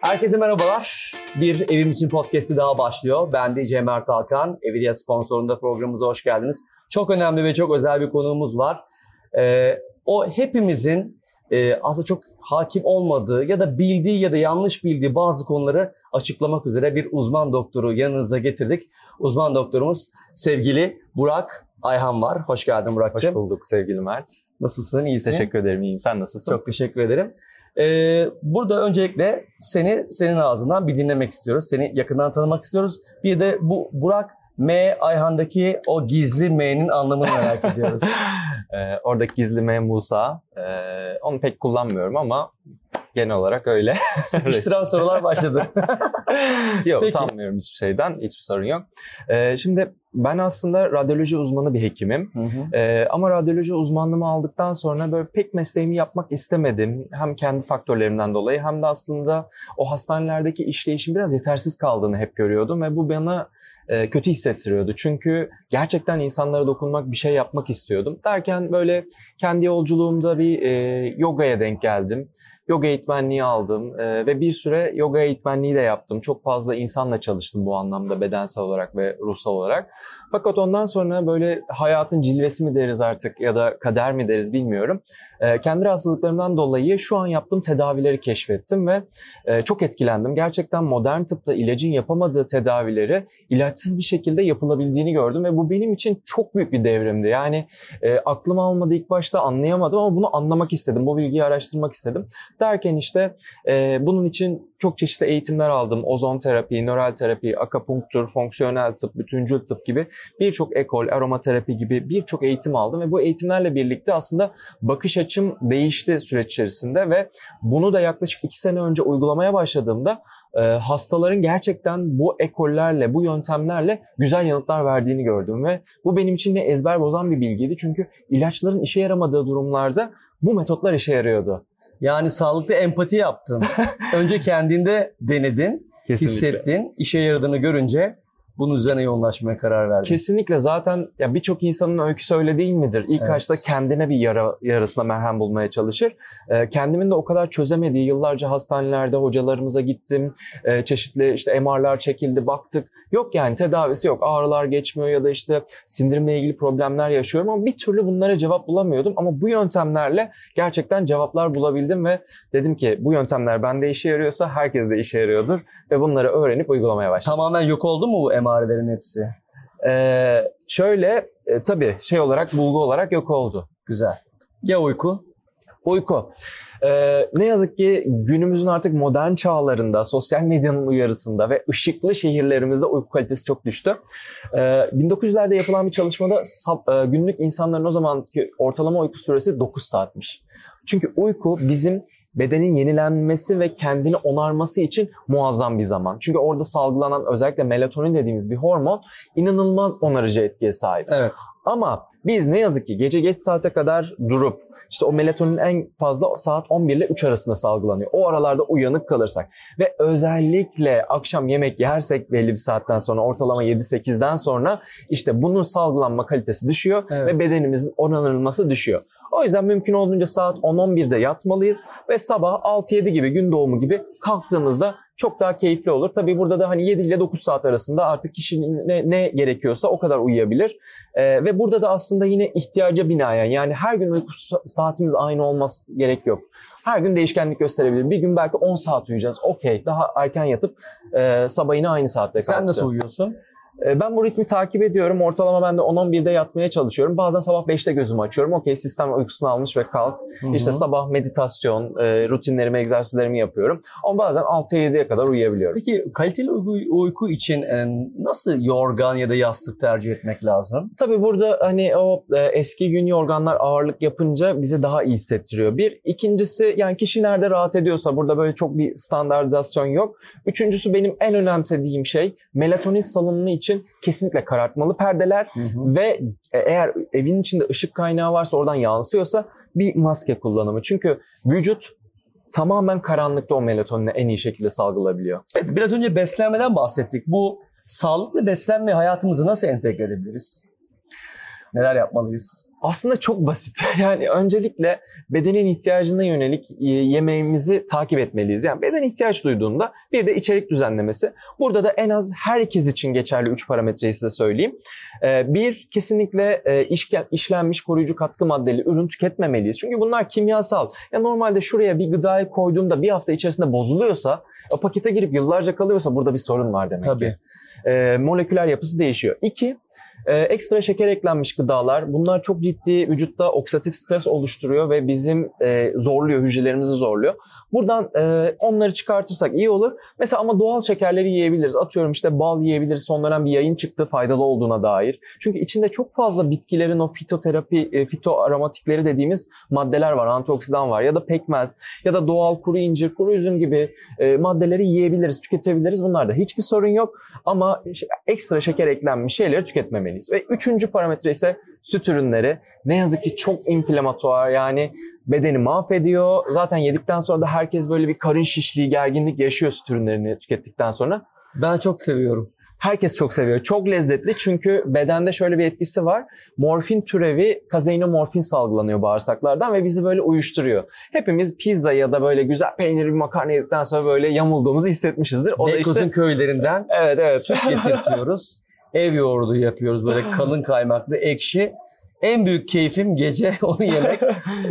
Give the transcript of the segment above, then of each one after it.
Herkese merhabalar. Bir Evim için podcast'i daha başlıyor. Ben de Cem Mert Alkan. Evidia sponsorunda programımıza hoş geldiniz. Çok önemli ve çok özel bir konuğumuz var. Ee, o hepimizin e, aslında çok hakim olmadığı ya da bildiği ya da yanlış bildiği bazı konuları açıklamak üzere bir uzman doktoru yanınıza getirdik. Uzman doktorumuz sevgili Burak Ayhan var. Hoş geldin Burak'cığım. Hoş bulduk sevgili Mert. Nasılsın? İyisin? Teşekkür ederim. İyiyim. Sen nasılsın? Çok teşekkür ederim. Ee, burada öncelikle seni senin ağzından bir dinlemek istiyoruz. Seni yakından tanımak istiyoruz. Bir de bu Burak M Ayhan'daki o gizli M'nin anlamını merak ediyoruz. Ee, oradaki gizli M Musa. Ee, onu pek kullanmıyorum ama genel olarak öyle. Sıkıştıran sorular başladı. yok Peki. utanmıyorum hiçbir şeyden. Hiçbir sorun yok. Ee, şimdi ben aslında radyoloji uzmanı bir hekimim. Hı hı. Ee, ama radyoloji uzmanlığımı aldıktan sonra böyle pek mesleğimi yapmak istemedim. Hem kendi faktörlerimden dolayı hem de aslında o hastanelerdeki işleyişin biraz yetersiz kaldığını hep görüyordum ve bu bana e, kötü hissettiriyordu. Çünkü gerçekten insanlara dokunmak, bir şey yapmak istiyordum. Derken böyle kendi yolculuğumda bir e, yogaya denk geldim. Yoga eğitmenliği aldım e, ve bir süre yoga eğitmenliği de yaptım. Çok fazla insanla çalıştım bu anlamda bedensel olarak ve ruhsal olarak. Fakat ondan sonra böyle hayatın cilvesi mi deriz artık ya da kader mi deriz bilmiyorum. E, kendi rahatsızlıklarımdan dolayı şu an yaptığım tedavileri keşfettim ve e, çok etkilendim. Gerçekten modern tıpta ilacın yapamadığı tedavileri ilaçsız bir şekilde yapılabildiğini gördüm ve bu benim için çok büyük bir devrimdi. Yani e, aklım almadı ilk başta anlayamadım ama bunu anlamak istedim. Bu bilgiyi araştırmak istedim. Derken işte e, bunun için çok çeşitli eğitimler aldım. Ozon terapi, nöral terapi, akapunktur, fonksiyonel tıp, bütüncül tıp gibi birçok ekol, aromaterapi gibi birçok eğitim aldım ve bu eğitimlerle birlikte aslında bakış açım değişti süreç içerisinde ve bunu da yaklaşık iki sene önce uygulamaya başladığımda e, hastaların gerçekten bu ekollerle, bu yöntemlerle güzel yanıtlar verdiğini gördüm ve bu benim için de ezber bozan bir bilgiydi. Çünkü ilaçların işe yaramadığı durumlarda bu metotlar işe yarıyordu. Yani sağlıklı empati yaptın. Önce kendinde denedin, Kesinlikle. hissettin, işe yaradığını görünce bunun üzerine yoğunlaşmaya karar verdin. Kesinlikle zaten ya birçok insanın öyküsü öyle değil midir? İlk Evet. başta kendine bir yara yarasına merhem bulmaya çalışır. Ee, kendimin de o kadar çözemediği yıllarca hastanelerde hocalarımıza gittim. Ee, çeşitli işte MR'lar çekildi, baktık. Yok yani tedavisi yok. Ağrılar geçmiyor ya da işte sindirimle ilgili problemler yaşıyorum ama bir türlü bunlara cevap bulamıyordum. Ama bu yöntemlerle gerçekten cevaplar bulabildim ve dedim ki bu yöntemler bende işe yarıyorsa herkes de işe yarıyordur ve bunları öğrenip uygulamaya başladım. Tamamen yok oldu mu bu emarelerin hepsi? Ee, şöyle e, tabii şey olarak bulgu olarak yok oldu. Güzel. Ya uyku? Uyku. Ee, ne yazık ki günümüzün artık modern çağlarında, sosyal medyanın uyarısında ve ışıklı şehirlerimizde uyku kalitesi çok düştü. Ee, 1900'lerde yapılan bir çalışmada e, günlük insanların o zamanki ortalama uyku süresi 9 saatmiş. Çünkü uyku bizim bedenin yenilenmesi ve kendini onarması için muazzam bir zaman. Çünkü orada salgılanan özellikle melatonin dediğimiz bir hormon inanılmaz onarıcı etkiye sahip. Evet. Ama biz ne yazık ki gece geç saate kadar durup işte o melatonin en fazla saat 11 ile 3 arasında salgılanıyor. O aralarda uyanık kalırsak ve özellikle akşam yemek yersek belli bir saatten sonra ortalama 7-8'den sonra işte bunun salgılanma kalitesi düşüyor Evet. ve bedenimizin onarılması düşüyor. O yüzden mümkün olduğunca saat 10-11'de yatmalıyız ve sabah 6-7 gibi gün doğumu gibi kalktığımızda çok daha keyifli olur. Tabii burada da hani 7 ile 9 saat arasında artık kişinin ne, ne gerekiyorsa o kadar uyuyabilir. Ee, ve burada da aslında yine ihtiyaca binaen yani her gün uyku sa- saatimiz aynı olması gerek yok. Her gün değişkenlik gösterebilir. Bir gün belki 10 saat uyuyacağız. Okey. Daha erken yatıp e, sabah yine aynı saatte Sen nasıl kalkacağız. uyuyorsun? E, Ben bu ritmi takip ediyorum. Ortalama ben de 10-11'de yatmaya çalışıyorum. Bazen sabah 5'te gözümü açıyorum. Okey sistem uykusunu almış ve kalk. İşte Hı hı. sabah meditasyon, e, rutinlerimi, egzersizlerimi yapıyorum. Ama bazen 6-7'ye kadar uyuyabiliyorum. Peki kaliteli uyku, uyku için e, nasıl yorgan ya da yastık tercih etmek lazım? Tabii burada hani o e, eski gün yorganlar ağırlık yapınca bize daha iyi hissettiriyor. Bir. ikincisi yani kişi nerede rahat ediyorsa burada böyle çok bir standartizasyon yok. Üçüncüsü benim en önemsediğim şey melatonin salınımı için kesinlikle karartmalı perdeler ve e, eğer evin içinde ışık kaynağı varsa oradan yansıyorsa bir maske kullanımı. Çünkü vücut tamamen karanlıkta o melatonini en iyi şekilde salgılayabiliyor. Evet, biraz önce beslenmeden bahsettik. Bu sağlıklı beslenme hayatımıza nasıl entegre edebiliriz? Neler yapmalıyız? Aslında çok basit. Yani öncelikle bedenin ihtiyacına yönelik e, yemeğimizi takip etmeliyiz. Yani beden ihtiyaç duyduğunda bir de içerik düzenlemesi. Burada da en az herkes için geçerli 3 parametreyi size söyleyeyim. Ee, bir, kesinlikle e, işlenmiş koruyucu katkı maddeli ürün tüketmemeliyiz. Çünkü bunlar kimyasal. Ya normalde şuraya bir gıdayı koyduğumda bir hafta içerisinde bozuluyorsa, o pakete girip yıllarca kalıyorsa burada bir sorun var demek Tabii. ki. Ee, moleküler yapısı değişiyor. İki, ee, ekstra şeker eklenmiş gıdalar bunlar çok ciddi vücutta oksidatif stres oluşturuyor ve bizim e, zorluyor, hücrelerimizi zorluyor. Buradan e, onları çıkartırsak iyi olur. Mesela ama doğal şekerleri yiyebiliriz. Atıyorum işte bal yiyebiliriz. Son dönem bir yayın çıktı faydalı olduğuna dair. Çünkü içinde çok fazla bitkilerin o fitoterapi, e, fitoaromatikleri dediğimiz maddeler var. Antioksidan var ya da pekmez ya da doğal kuru incir, kuru üzüm gibi e, maddeleri yiyebiliriz, tüketebiliriz. Bunlarda hiçbir sorun yok. Ama ekstra şeker eklenmiş şeyleri tüketmemeliyiz. Ve üçüncü parametre ise süt ürünleri. Ne yazık ki çok inflamatuar yani bedeni mahvediyor. Zaten yedikten sonra da herkes böyle bir karın şişliği, gerginlik yaşıyor süt ürünlerini tükettikten sonra. Ben çok seviyorum. Herkes çok seviyor. Çok lezzetli çünkü bedende şöyle bir etkisi var. Morfin türevi kazeinomorfin salgılanıyor bağırsaklardan ve bizi böyle uyuşturuyor. Hepimiz pizza ya da böyle güzel peynirli bir makarna yedikten sonra böyle yamulduğumuzu hissetmişizdir. O da Beykoz'un işte köylerinden evet evet. süt getirtiyoruz. Ev yoğurdu yapıyoruz böyle kalın kaymaklı, ekşi. En büyük keyfim gece onu yemek.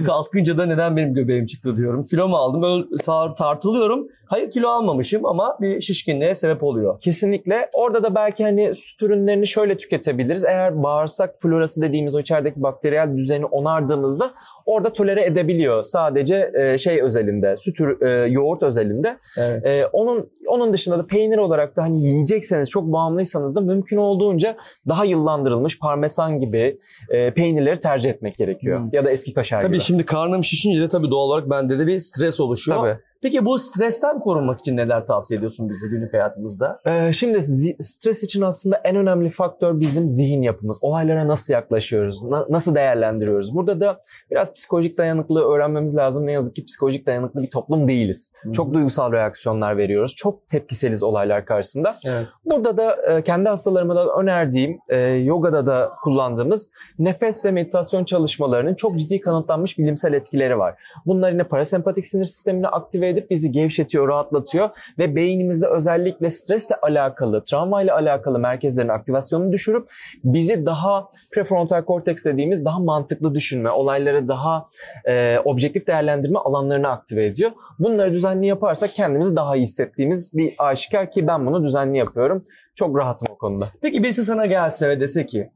Kalkınca da neden benim göbeğim çıktı diyorum. Kilo mu aldım? Öyle tar- tartılıyorum. Hayır kilo almamışım ama bir şişkinliğe sebep oluyor. Kesinlikle. Orada da belki hani süt ürünlerini şöyle tüketebiliriz. Eğer bağırsak florası dediğimiz o içerideki bakteriyel düzeni onardığımızda orada tolere edebiliyor. Sadece e, şey özelinde, süt ürü- e, yoğurt özelinde. Evet. E, onun onun dışında da peynir olarak da hani yiyecekseniz çok bağımlıysanız da mümkün olduğunca daha yıllandırılmış parmesan gibi e, peynirleri tercih etmek gerekiyor. Hmm. Ya da eski kaşar Tabii gibi. şimdi karnım şişince de tabii doğal olarak bende de bir stres oluşuyor. Tabii. Peki bu stresten korunmak için neler tavsiye ediyorsun bize günlük hayatımızda? Ee, şimdi stres için aslında en önemli faktör bizim zihin yapımız. Olaylara nasıl yaklaşıyoruz, na- nasıl değerlendiriyoruz? Burada da biraz psikolojik dayanıklılığı öğrenmemiz lazım. Ne yazık ki psikolojik dayanıklı bir toplum değiliz. Hı hı. Çok duygusal reaksiyonlar veriyoruz. Çok tepkiseliz olaylar karşısında. Evet. Burada da e, kendi hastalarıma da önerdiğim, e, yogada da kullandığımız nefes ve meditasyon çalışmalarının çok ciddi kanıtlanmış bilimsel etkileri var. Bunlar yine parasempatik sinir sistemini aktive edip bizi gevşetiyor, rahatlatıyor ve beynimizde özellikle stresle alakalı, travmayla alakalı merkezlerin aktivasyonunu düşürüp bizi daha prefrontal korteks dediğimiz daha mantıklı düşünme, olayları daha e, objektif değerlendirme alanlarını aktive ediyor. Bunları düzenli yaparsak kendimizi daha iyi hissettiğimiz bir aşikar ki ben bunu düzenli yapıyorum. Çok rahatım o konuda. Peki birisi sana gelse ve dese ki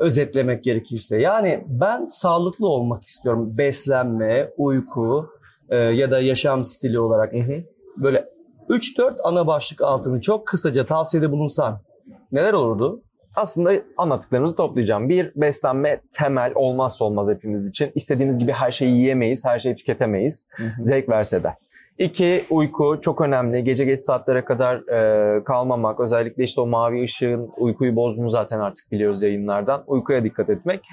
özetlemek gerekirse yani ben sağlıklı olmak istiyorum. Beslenme, uyku e, ya da yaşam stili olarak böyle 3-4 ana başlık altını çok kısaca tavsiyede bulunsan neler olurdu? Aslında anlattıklarımızı toplayacağım. Bir, beslenme temel olmazsa olmaz hepimiz için. İstediğimiz gibi her şeyi yiyemeyiz, her şeyi tüketemeyiz. Zevk verse de. İki, uyku çok önemli. Gece geç saatlere kadar e, kalmamak. Özellikle işte o mavi ışığın uykuyu bozduğunu zaten artık biliyoruz yayınlardan. Uykuya dikkat etmek.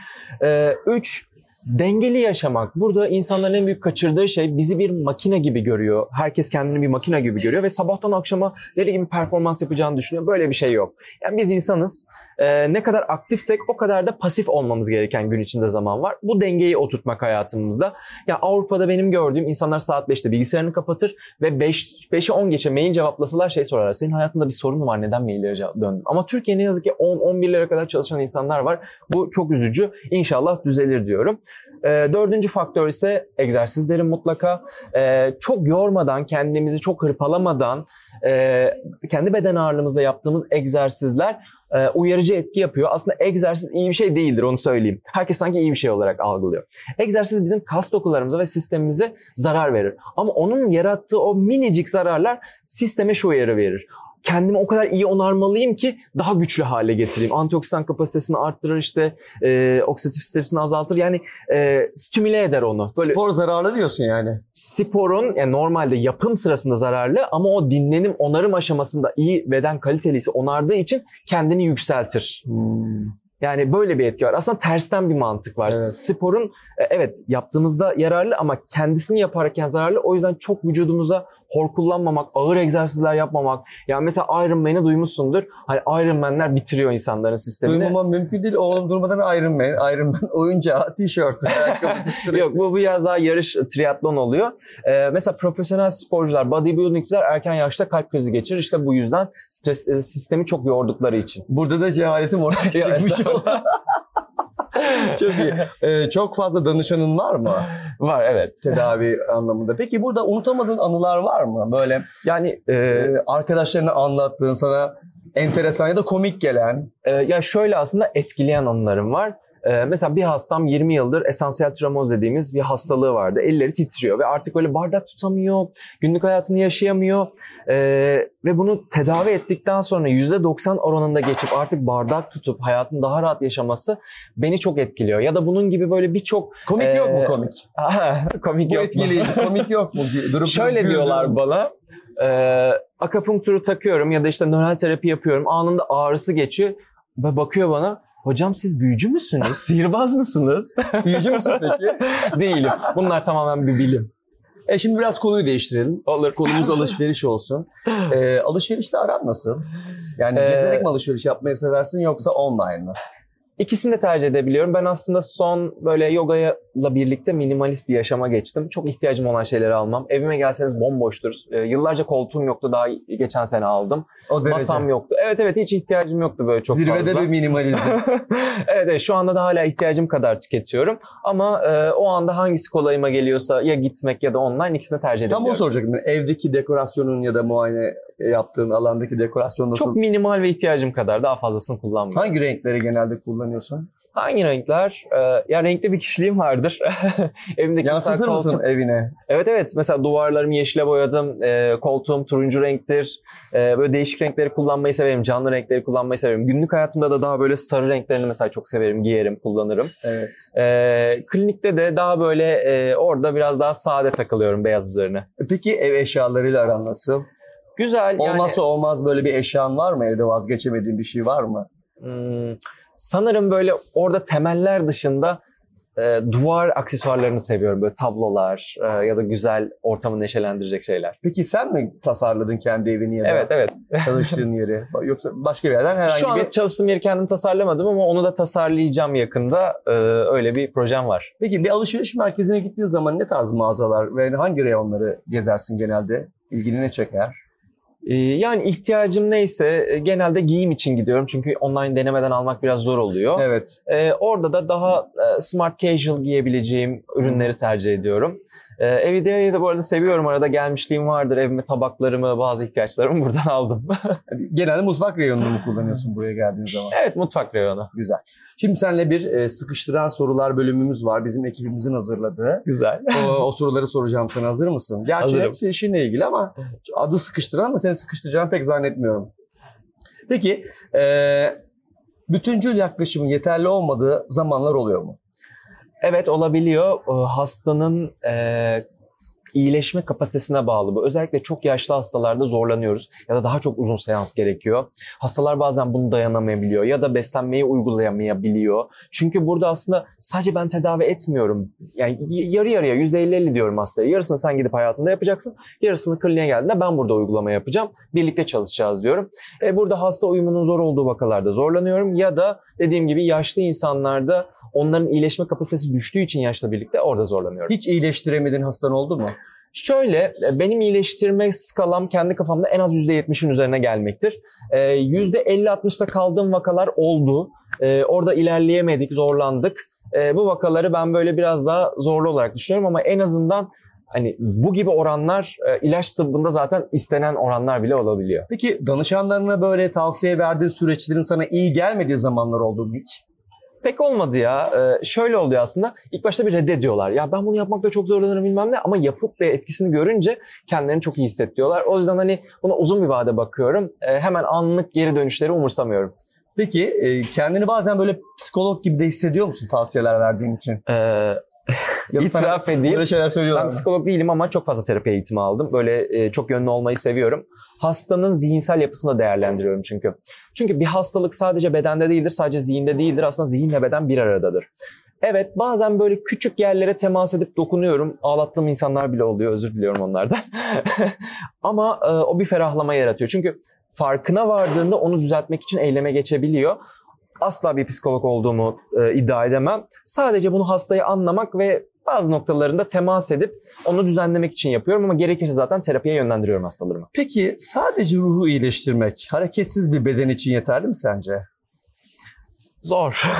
E, üç, dengeli yaşamak. Burada insanların en büyük kaçırdığı şey bizi bir makine gibi görüyor. Herkes kendini bir makine gibi görüyor ve sabahtan akşama deli gibi performans yapacağını düşünüyor. Böyle bir şey yok. Yani biz insanız. Ee, ne kadar aktifsek o kadar da pasif olmamız gereken gün içinde zaman var. Bu dengeyi oturtmak hayatımızda. Ya Avrupa'da benim gördüğüm insanlar saat 5'te bilgisayarını kapatır ve 5 5'e 10 geçe mail cevaplasalar şey sorarlar. Senin hayatında bir sorun mu var? Neden maillere döndün? Ama Türkiye'de ne yazık ki 10 11'lere kadar çalışan insanlar var. Bu çok üzücü. İnşallah düzelir diyorum. Ee, dördüncü faktör ise egzersizlerin mutlaka. Ee, çok yormadan, kendimizi çok hırpalamadan, e, kendi beden ağırlığımızla yaptığımız egzersizler e, uyarıcı etki yapıyor. Aslında egzersiz iyi bir şey değildir onu söyleyeyim. Herkes sanki iyi bir şey olarak algılıyor. Egzersiz bizim kas dokularımıza ve sistemimize zarar verir. Ama onun yarattığı o minicik zararlar sisteme şu uyarı verir. Kendimi o kadar iyi onarmalıyım ki daha güçlü hale getireyim. Antioksidan kapasitesini arttırır işte e, oksidatif stresini azaltır. Yani e, stimüle eder onu. Böyle Spor zararlı diyorsun yani. sporun yani normalde yapım sırasında zararlı ama o dinlenim onarım aşamasında iyi beden kalitelisi onardığı için kendini yükseltir. Yani böyle bir etki var. Aslında tersten bir mantık var. Evet. Sporun E, evet yaptığımızda yararlı ama kendisini yaparken zararlı. O yüzden çok vücudumuza hor kullanmamak, ağır egzersizler yapmamak. Yani mesela Iron Man'i duymuşsundur. Hani Iron Man'ler bitiriyor insanların sistemini. Duymamam mümkün değil. Oğlum durmadan Iron Man, Iron Man oyuncağı, tişört, ayakkabısı. Yok bu biraz daha yarış triatlon oluyor. Ee, mesela profesyonel sporcular, bodybuildingçiler erken yaşta kalp krizi geçirir. İşte bu yüzden stres e, sistemi çok yordukları için. Burada da cehaletim ortaya Ya, çıkmış oldu. çok iyi. Ee, çok fazla danışanın var mı Var evet. tedavi anlamında? Peki burada unutamadığın anılar var mı? Böyle Yani e, e, arkadaşlarına anlattığın sana enteresan ya da komik gelen. e, ya şöyle aslında etkileyen anılarım var. E, mesela bir hastam 20 yıldır esansiyel tremoz dediğimiz bir hastalığı vardı. Elleri titriyor ve artık böyle bardak tutamıyor, günlük hayatını yaşayamıyor. E, ve bunu tedavi ettikten sonra %90 oranında geçip artık bardak tutup hayatını daha rahat yaşaması beni çok etkiliyor. Ya da bunun gibi böyle birçok Komik yok mu Ee, komik? komik Bu yok etkileyici komik yok mu? Durup Şöyle durup diyorlar bana. E, akupunkturu takıyorum ya da işte nöral terapi yapıyorum. Anında ağrısı geçiyor ve bakıyor bana. Hocam siz büyücü müsünüz? Sihirbaz mısınız? Büyücü müsün peki? Değilim. Bunlar tamamen bir bilim. E şimdi biraz konuyu değiştirelim. Olur. Konumuz alışveriş olsun. Ee, alışverişle aran nasıl? Yani Ee, gezerek mi alışveriş yapmayı seversin yoksa online mı? İkisini de tercih edebiliyorum. Ben aslında son böyle yogayla birlikte minimalist bir yaşama geçtim. Çok ihtiyacım olan şeyleri almam. Evime gelseniz bomboştur. Ee, yıllarca koltuğum yoktu. Daha geçen sene aldım. O derece. Masam yoktu. Evet evet hiç ihtiyacım yoktu böyle çok Zirvede fazla. bir minimalizm. evet, evet şu anda da hala ihtiyacım kadar tüketiyorum. Ama e, o anda hangisi kolayıma geliyorsa ya gitmek ya da online ikisini tercih Tam edebiliyorum. onu soracaktım. Evdeki dekorasyonun ya da muayene yaptığın alandaki dekorasyon nasıl? Çok minimal ve ihtiyacım kadar daha fazlasını kullanmıyorum. Hangi renkleri genelde kullanıyorsun? Hangi renkler? Ee, ya renkli bir kişiliğim vardır. Evimdeki Yansıtır mısın koltuk- evine? Evet evet. Mesela duvarlarımı yeşile boyadım. Ee, koltuğum turuncu renktir. Ee, böyle değişik renkleri kullanmayı severim. Canlı renkleri kullanmayı severim. Günlük hayatımda da daha böyle sarı renklerini mesela çok severim. Giyerim, kullanırım. Evet. Ee, klinikte de daha böyle e, orada biraz daha sade takılıyorum beyaz üzerine. E Peki ev eşyalarıyla aran nasıl? Güzel. yani- Olmazsa olmaz böyle bir eşyan var mı? Evde vazgeçemediğin bir şey var mı? Hmm, sanırım böyle orada temeller dışında e, duvar aksesuarlarını seviyorum. Böyle tablolar e, ya da güzel ortamı neşelendirecek şeyler. Peki sen mi tasarladın kendi evini ya da Evet evet. çalıştığın yeri? Yoksa başka bir yerden herhangi Şu an bir... çalıştığım yeri kendim tasarlamadım ama onu da tasarlayacağım yakında. E, öyle bir projem var. Peki bir alışveriş merkezine gittiğin zaman ne tarz mağazalar ve hangi reyonları gezersin genelde? İlgini ne çeker? E, yani ihtiyacım neyse e, genelde giyim için gidiyorum. Çünkü online denemeden almak biraz zor oluyor. Evet. Ee, orada da daha e, smart casual giyebileceğim ürünleri tercih ediyorum. Ee, Evidea'yı da bu arada seviyorum. Arada gelmişliğim vardır. Evime tabaklarımı, bazı ihtiyaçlarımı buradan aldım. Genelde mutfak reyonunu mu kullanıyorsun buraya geldiğin zaman? evet mutfak reyonu. Güzel. Şimdi seninle bir e, sıkıştıran sorular bölümümüz var. Bizim ekibimizin hazırladığı. Güzel. O, o soruları soracağım sana. Hazır mısın? Gerçi Hazırım. hepsi işinle ilgili ama adı sıkıştıran ama seni sıkıştıracağını pek zannetmiyorum. Peki e, bütüncül yaklaşımın yeterli olmadığı zamanlar oluyor mu? Evet olabiliyor. Ee, Hastanın e, iyileşme kapasitesine bağlı bu. Özellikle çok yaşlı hastalarda zorlanıyoruz ya da daha çok uzun seans gerekiyor. Hastalar bazen bunu dayanamayabiliyor ya da beslenmeyi uygulayamayabiliyor. Çünkü burada aslında sadece ben tedavi etmiyorum. Yani yarı yarıya %50-50 diyorum hastaya. Yarısını sen gidip hayatında yapacaksın. Yarısını kliniğe geldiğinde ben burada uygulama yapacağım. Birlikte çalışacağız diyorum. E, burada hasta uyumunun zor olduğu vakalarda zorlanıyorum. Ya da dediğim gibi yaşlı insanlarda onların iyileşme kapasitesi düştüğü için yaşla birlikte orada zorlanıyorum. Hiç iyileştiremediğin hastan oldu mu? Şöyle e, benim iyileştirme skalam kendi kafamda en az %70'in üzerine gelmektir. Ee, %50-60'da kaldığım vakalar oldu. Ee, orada ilerleyemedik, zorlandık. Ee, bu vakaları ben böyle biraz daha zorlu olarak düşünüyorum ama en azından hani bu gibi oranlar e, ilaç tıbbında zaten istenen oranlar bile olabiliyor. Peki danışanlarına böyle tavsiye verdiği süreçlerin sana iyi gelmediği zamanlar oldu mu hiç? Pek olmadı ya. Ee, şöyle oluyor aslında. İlk başta bir reddediyorlar. Ya ben bunu yapmakta çok zorlanırım bilmem ne ama yapıp ve etkisini görünce kendilerini çok iyi hissediyorlar. O yüzden hani buna uzun bir vade bakıyorum. Ee, hemen anlık geri dönüşleri umursamıyorum. Peki e, kendini bazen böyle psikolog gibi de hissediyor musun tavsiyeler verdiğin için? Ee, Ya itiraf edeyim. Böyle şeyler söylüyorlar Ben mı? psikolog değilim ama çok fazla terapi eğitimi aldım. Böyle e, çok yönlü olmayı seviyorum. Hastanın zihinsel yapısını da değerlendiriyorum çünkü. Çünkü bir hastalık sadece bedende değildir, sadece zihinde değildir. Aslında zihinle beden bir aradadır. Evet bazen böyle küçük yerlere temas edip dokunuyorum. Ağlattığım insanlar bile oluyor. Özür diliyorum onlardan. Ama e, o bir ferahlama yaratıyor. Çünkü farkına vardığında onu düzeltmek için eyleme geçebiliyor. Asla bir psikolog olduğumu e, iddia edemem. Sadece bunu hastayı anlamak ve bazı noktalarında temas edip onu düzenlemek için yapıyorum ama gerekirse zaten terapiye yönlendiriyorum hastalarımı. Peki sadece ruhu iyileştirmek hareketsiz bir beden için yeterli mi sence? Zor.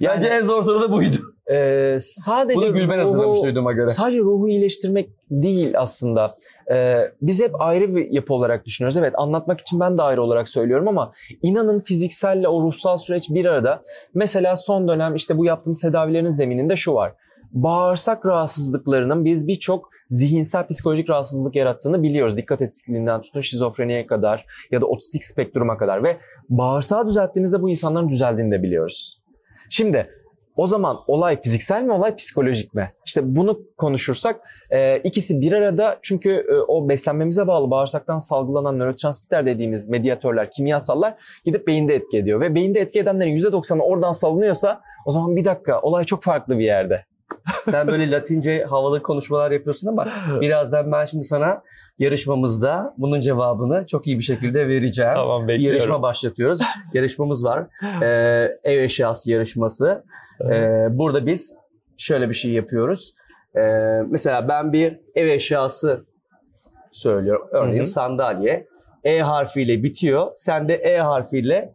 Bence en zor soru da buydu. e, sadece Bunu Gülben ruhu- hazırlamış duyduğuma göre. Sadece ruhu iyileştirmek değil aslında. Ee, biz hep ayrı bir yapı olarak düşünüyoruz. Evet anlatmak için ben de ayrı olarak söylüyorum ama inanın fizikselle o ruhsal süreç bir arada. Mesela son dönem işte bu yaptığımız tedavilerin zemininde şu var. Bağırsak rahatsızlıklarının biz birçok zihinsel psikolojik rahatsızlık yarattığını biliyoruz. Dikkat eksikliğinden tutun şizofreniye kadar ya da otistik spektruma kadar ve bağırsağı düzelttiğimizde bu insanların düzeldiğini de biliyoruz. Şimdi o zaman olay fiziksel mi olay psikolojik mi? İşte bunu konuşursak e, ikisi bir arada çünkü e, o beslenmemize bağlı bağırsaktan salgılanan nörotransmitter dediğimiz medyatörler, kimyasallar gidip beyinde etki ediyor. Ve beyinde etki edenlerin %90'ı oradan salınıyorsa o zaman bir dakika olay çok farklı bir yerde. Sen böyle latince havalı konuşmalar yapıyorsun ama birazdan ben şimdi sana yarışmamızda bunun cevabını çok iyi bir şekilde vereceğim. Tamam Bir yarışma başlatıyoruz. Yarışmamız var. Ee, ev eşyası yarışması. Ee, burada biz şöyle bir şey yapıyoruz. Ee, mesela ben bir ev eşyası söylüyorum. Örneğin Hı hı. sandalye. E harfiyle bitiyor. Sen de E harfiyle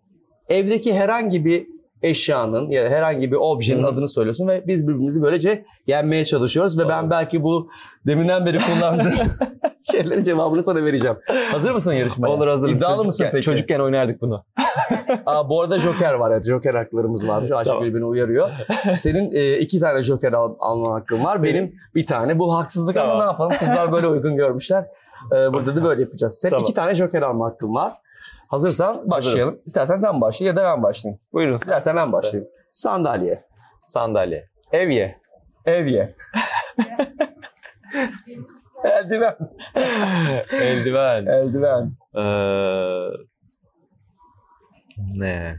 evdeki herhangi bir eşyanın ya da herhangi bir objenin Hı hı. adını söylüyorsun ve biz birbirimizi böylece yenmeye çalışıyoruz ve ben Tamam. belki bu deminden beri kullandığım şeylerin cevabını sana vereceğim. Hazır mısın yarışmaya? Olur hazırım. İddialı çocukken, mısın peki? Çocukken oynardık bunu. Aa, bu arada Joker var. Evet, Joker haklarımız varmış. Ayşegül Tamam. beni uyarıyor. Senin e, iki tane Joker al, alma hakkın var. Senin- Benim bir tane. Bu haksızlık ama Tamam. ne yapalım? Kızlar böyle uygun görmüşler. Ee, burada da böyle yapacağız. Senin Tamam. iki tane Joker alma hakkın var. Hazırsan başlayalım. İstersen sen başla ya da ben başlayayım. Buyurun. Dilersen ben başlayayım. Sandalye. Sandalye. Evye. Evye. Eldiven. Eldiven. Eldiven. Ee, ne?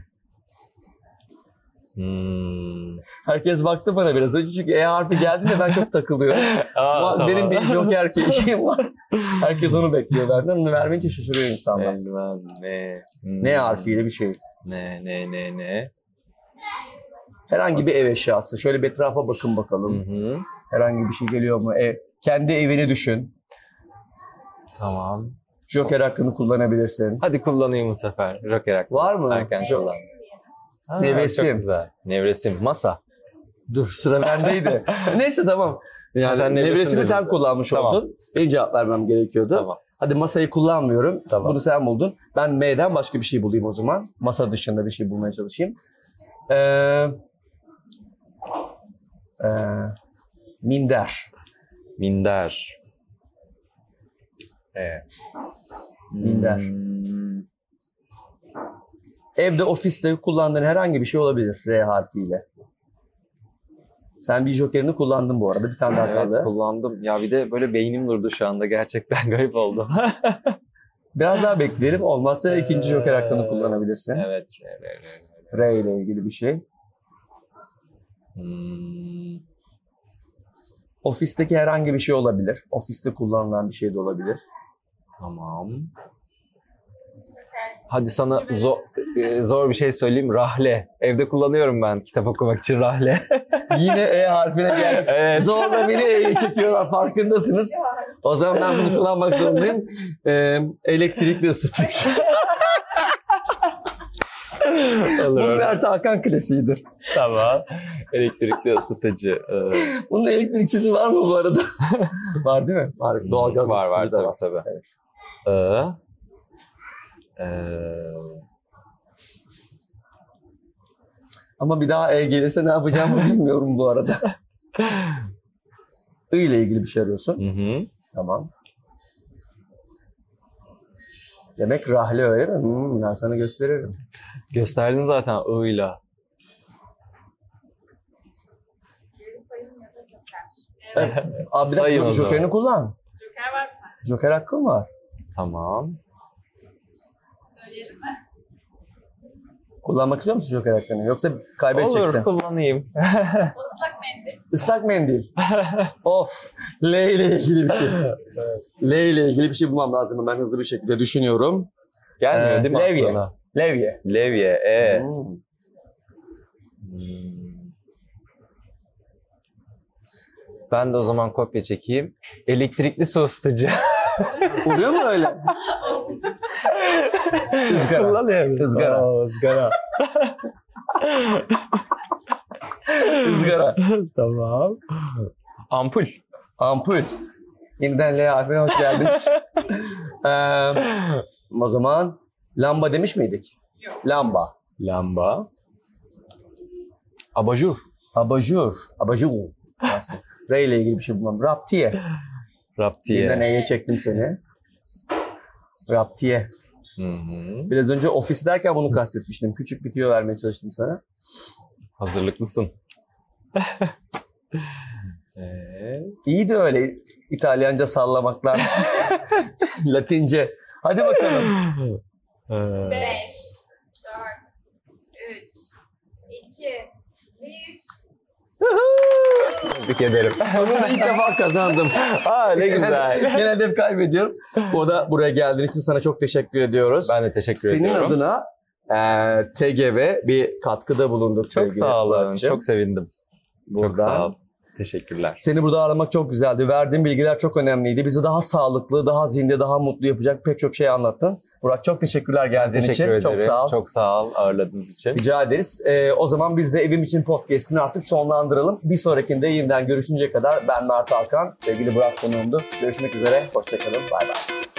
Hmm. Herkes baktı bana biraz önce çünkü E harfi geldi de ben çok takılıyorum. Aa, Ama tamam. Benim bir Joker keyfim var. Herkes onu bekliyor benden. Onu vermeyince şaşırıyor insanlar. Eldiven ne? Hmm. Ne harfiyle bir şey. Ne ne ne ne? Herhangi bir ev eşyası. Şöyle bir etrafa bakın Hı bakalım. hı. Herhangi bir şey geliyor mu? Ev. Kendi evini düşün. Tamam. Joker hakkını kullanabilirsin. Hadi kullanayım bu sefer. Joker hakkı. Var mı? Erken Jo- kullan. Ha, Nevresim. Çok güzel. Nevresim. Masa. Dur sıra bendeydi. Neyse tamam. Yani Sen sen zaten. kullanmış Tamam. oldun. Benim cevap vermem gerekiyordu. Tamam. Hadi masayı kullanmıyorum. Tamam. Bunu sen buldun. Ben M'den başka bir şey bulayım o zaman. Masa dışında bir şey bulmaya çalışayım. Ee, ee, minder. Minder. E. Minder. Hmm. Evde, ofiste kullandığın herhangi bir şey olabilir R harfiyle. Sen bir jokerini kullandın bu arada. Bir tane daha Evet kaldı. kullandım. Ya bir de böyle beynim durdu şu anda. Gerçekten garip oldu. Biraz daha bekleyelim. Olmazsa ikinci joker hakkını kullanabilirsin. evet. evet, evet. R ile ilgili bir şey. Hmm. Ofisteki herhangi bir şey olabilir. Ofiste kullanılan bir şey de olabilir. Tamam. Hadi sana zor, e, zor bir şey söyleyeyim. Rahle. Evde kullanıyorum ben kitap okumak için rahle. Yine E harfine geldik. evet. Zorla beni E'ye çekiyorlar farkındasınız. O zaman ben bunu kullanmak zorundayım. Ee, elektrikli ısıtıcı. Olur, Bu olur. Mert Hakan klasiğidir. Tamam. Elektrikli ısıtıcı. Ee, Bunun elektrik sesi var mı bu arada? var değil mi? Var. Doğalgaz var var da var. tabii. Evet. Ee, ee, Ama bir daha E gelirse ne yapacağımı bilmiyorum bu arada. I ile ilgili bir şey arıyorsun. hı hı. Tamam. Demek rahle öyle mi? Hmm, ben sana gösteririm. Gösterdin zaten ığıyla. Evet. Abi bir Sayın dakika o zaman. jokerini kullan. Joker var mı? Joker hakkın var. Tamam. Söyleyelim mi? Kullanmak istiyor musun Joker hakkını? Yoksa kaybedeceksin. Olur kullanayım. Islak mendil. Islak mendil. of. L ile ilgili bir şey. L ile ilgili bir şey bulmam lazım. Ben hızlı bir şekilde düşünüyorum. Gelmiyor Ee, değil mi levye. aklına? Levye. Levye. E. Hmm. Hmm. Ben de o zaman kopya çekeyim. Elektrikli ısıtıcı. Oluyor mu öyle? Izgara. Kullanıyorum. Izgara. Oo, ızgara. Izgara. tamam. Ampul. Ampul. Yeniden L harfine hoş geldiniz. Ee, o zaman lamba demiş miydik? Yok. Lamba. Lamba. Abajur. Abajur. Abajur. R ile ilgili bir şey bulmam. Raptiye. Raptiye. E'ye çektim seni. Raptiye. Hı hı. Biraz önce ofis derken bunu kastetmiştim. Küçük bir tüyo vermeye çalıştım sana. Hazırlıklısın. Evet. İyi de öyle İtalyanca sallamaklar. Latince. Hadi bakalım. Ee, 5, 4, 3, 2, 1. Tebrik ederim. Sonunda ilk defa kazandım. Aa ne güzel. Genelde hep kaybediyorum. O da buraya geldiğin için sana çok teşekkür ediyoruz. Ben de teşekkür Senin ediyorum. adına e, TGV bir katkıda bulunduk. Çok sağ olun. Muratcığım. Çok sevindim. Buradan. Çok sağ ol. Teşekkürler. Seni burada ağırlamak çok güzeldi. Verdiğin bilgiler çok önemliydi. Bizi daha sağlıklı, daha zinde, daha mutlu yapacak pek çok şey anlattın. Burak çok teşekkürler geldiğin Teşekkür için. ederim. Çok sağ ol. Çok sağ ol ağırladığınız için. Rica ederiz. Ee, o zaman biz de Evim için podcastini artık sonlandıralım. Bir sonrakinde yeniden görüşünceye kadar ben Mert Alkan. Sevgili Burak konuğumdu. Görüşmek üzere. Hoşçakalın. Bay bay.